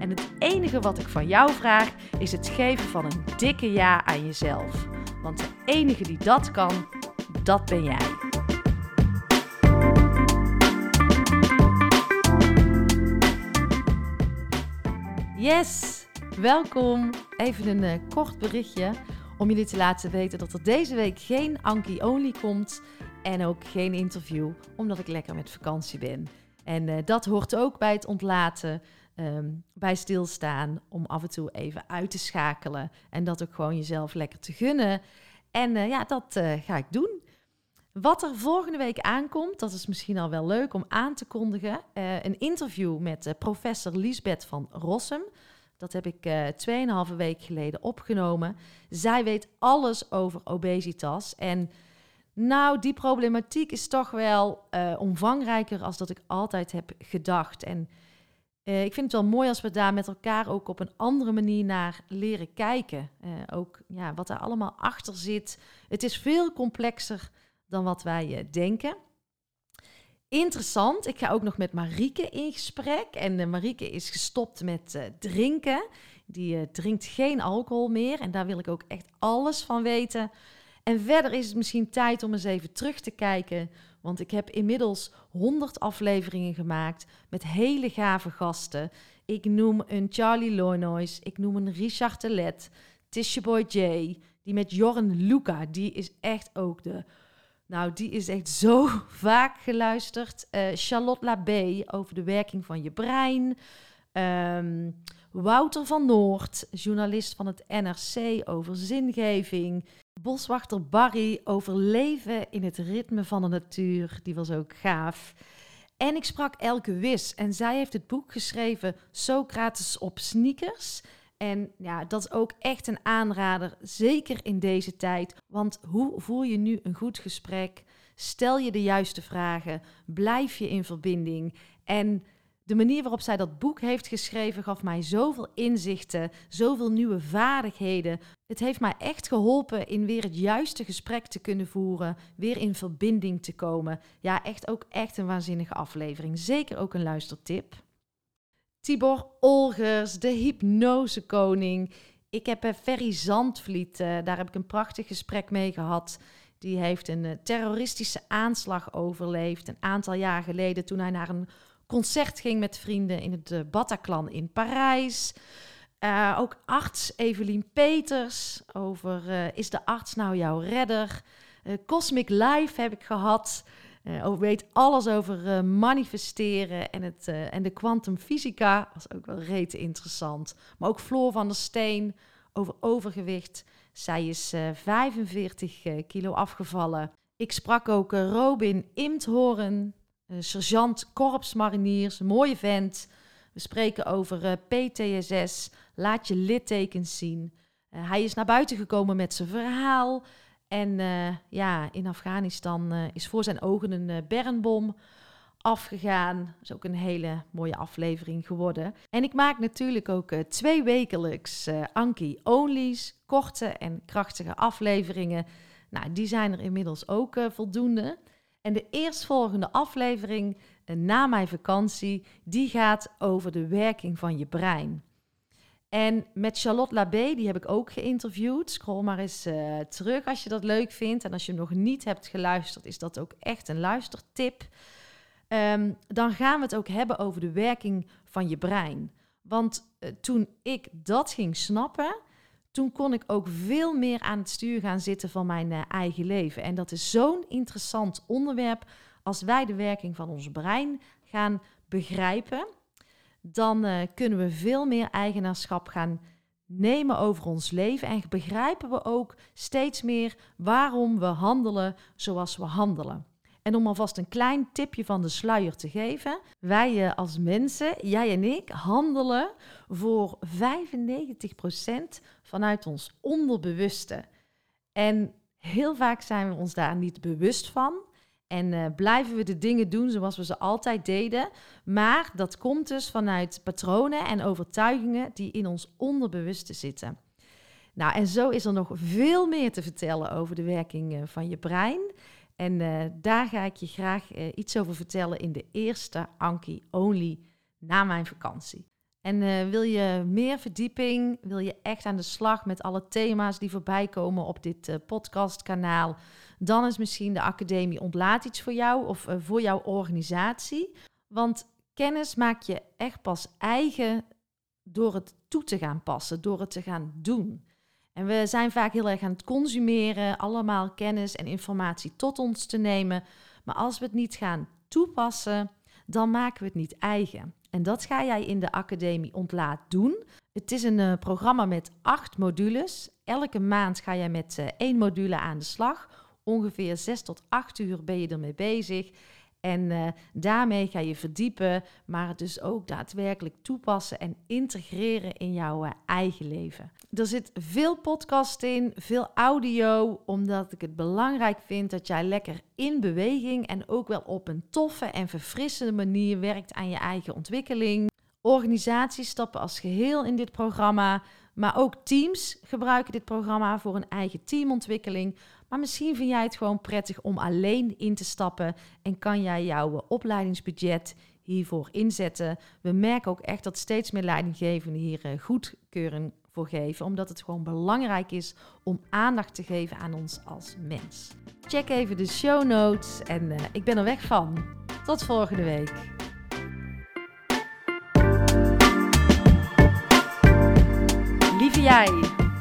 En het enige wat ik van jou vraag is het geven van een dikke ja aan jezelf. Want de enige die dat kan, dat ben jij. Yes, welkom. Even een uh, kort berichtje om jullie te laten weten dat er deze week geen Anki Only komt en ook geen interview, omdat ik lekker met vakantie ben. En uh, dat hoort ook bij het ontlaten um, bij stilstaan. Om af en toe even uit te schakelen. En dat ook gewoon jezelf lekker te gunnen. En uh, ja, dat uh, ga ik doen. Wat er volgende week aankomt, dat is misschien al wel leuk om aan te kondigen. Uh, een interview met professor Liesbeth van Rossum. Dat heb ik uh, 2,5 week geleden opgenomen. Zij weet alles over obesitas. En nou, die problematiek is toch wel omvangrijker als dat ik altijd heb gedacht. En uh, ik vind het wel mooi als we daar met elkaar ook op een andere manier naar leren kijken. Uh, ook ja, wat er allemaal achter zit. Het is veel complexer dan wat wij uh, denken. Interessant, ik ga ook nog met Marieke in gesprek. En Marieke is gestopt met drinken. Die drinkt geen alcohol meer. En daar wil ik ook echt alles van weten. En verder is het misschien tijd om eens even terug te kijken want ik heb inmiddels 100 afleveringen gemaakt met hele gave gasten. Ik noem een Charlie Loynois, ik noem een Richard Telet, Tisha Boy J, die met Jorn Luca, die is echt ook de... Nou, die is echt zo vaak geluisterd. Uh, Charlotte Labé over de werking van je brein. Um, Wouter van Noord, journalist van het NRC over zingeving. Boswachter Barry over leven in het ritme van de natuur. Die was ook gaaf. En ik sprak Elke Wis en zij heeft het boek geschreven Socrates op sneakers. En ja, dat is ook echt een aanrader, zeker in deze tijd. Want hoe voer je nu een goed gesprek? Stel je de juiste vragen, blijf je in verbinding en de manier waarop zij dat boek heeft geschreven gaf mij zoveel inzichten, zoveel nieuwe vaardigheden. Het heeft mij echt geholpen in weer het juiste gesprek te kunnen voeren, weer in verbinding te komen. Ja, echt ook echt een waanzinnige aflevering. Zeker ook een luistertip. Tibor Olgers, de hypnosekoning. Ik heb uh, Ferry Zandvliet, uh, daar heb ik een prachtig gesprek mee gehad. Die heeft een uh, terroristische aanslag overleefd een aantal jaar geleden toen hij naar een concert ging met vrienden in het uh, Bataclan in Parijs. Uh, ook arts Evelien Peters over uh, is de arts nou jouw redder? Cosmic Life heb ik gehad. weet alles over manifesteren en, het, en de kwantumfysica. was ook wel rete interessant. Maar ook Floor van der Steen over overgewicht. Zij is 45 kilo afgevallen. Ik sprak ook Robin Imthoorn. Uh, sergeant korpsmariniers, mooie vent. We spreken over uh, PTSS. Laat je littekens zien. Uh, hij is naar buiten gekomen met zijn verhaal. En ja, in Afghanistan is voor zijn ogen een Bernbom afgegaan. Dat is ook een hele mooie aflevering geworden. En ik maak natuurlijk ook twee wekelijks Anki Onlys, korte en krachtige afleveringen. Nou, die zijn er inmiddels ook voldoende. En de eerstvolgende aflevering eh, na mijn vakantie, die gaat over de werking van je brein. En met Charlotte Labé, die heb ik ook geïnterviewd. Scroll maar eens uh, terug als je dat leuk vindt. En als je nog niet hebt geluisterd, is dat ook echt een luistertip. Um, dan gaan we het ook hebben over de werking van je brein. Want uh, toen ik dat ging snappen, toen kon ik ook veel meer aan het stuur gaan zitten van mijn eh, eigen leven. En dat is zo'n interessant onderwerp. Als wij de werking van ons brein gaan begrijpen, dan uh, kunnen we veel meer eigenaarschap gaan nemen over ons leven. En begrijpen we ook steeds meer waarom we handelen zoals we handelen. En om alvast een klein tipje van de sluier te geven. Wij uh, als mensen, jij en ik, handelen voor 95% vanuit ons onderbewuste. En heel vaak zijn we ons daar niet bewust van. En uh, blijven we de dingen doen zoals we ze altijd deden. Maar dat komt dus vanuit patronen en overtuigingen die in ons onderbewuste zitten. Nou, en zo is er nog veel meer te vertellen over de werking uh, van je brein. En uh, daar ga ik je graag iets over vertellen in de eerste Anki Only na mijn vakantie. En uh, wil je meer verdieping? Wil je echt aan de slag met alle thema's die voorbij komen op dit podcastkanaal? Dan is misschien de Academie Ontlaat iets voor jou of voor jouw organisatie. Want kennis maak je echt pas eigen door het toe te gaan passen, door het te gaan doen. En we zijn vaak heel erg aan het consumeren, allemaal kennis en informatie tot ons te nemen. Maar als we het niet gaan toepassen, dan maken we het niet eigen. En dat ga jij in de Academie Ontlaat doen. Het is een uh, programma met acht modules. Elke maand ga jij met uh, één module aan de slag. Ongeveer zes tot acht uur ben je ermee bezig. En uh, daarmee ga je verdiepen, maar het dus ook daadwerkelijk toepassen en integreren in jouw uh, eigen leven. Er zit veel podcast in, veel audio, omdat ik het belangrijk vind dat jij lekker in beweging en ook wel op een toffe en verfrissende manier werkt aan je eigen ontwikkeling. Organisaties stappen als geheel in dit programma, maar ook teams gebruiken dit programma voor een eigen teamontwikkeling. Maar misschien vind jij het gewoon prettig om alleen in te stappen en kan jij jouw opleidingsbudget hiervoor inzetten. We merken ook echt dat steeds meer leidinggevenden hier eh, goedkeuring voor geven, omdat het gewoon belangrijk is om aandacht te geven aan ons als mens. Check even de show notes en uh, ik ben er weg van. Tot volgende week. Lieve jij,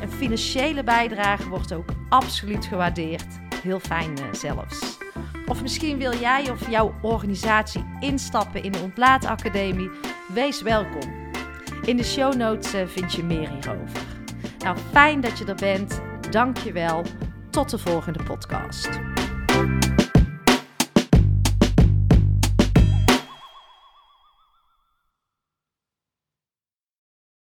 Een financiële bijdrage wordt ook absoluut gewaardeerd. Heel fijn uh, zelfs. Of misschien wil jij of jouw organisatie instappen in de Ontlaatacademie. Wees welkom. In de show notes uh, vind je meer hierover. Nou, fijn dat je er bent. Dank je wel. Tot de volgende podcast.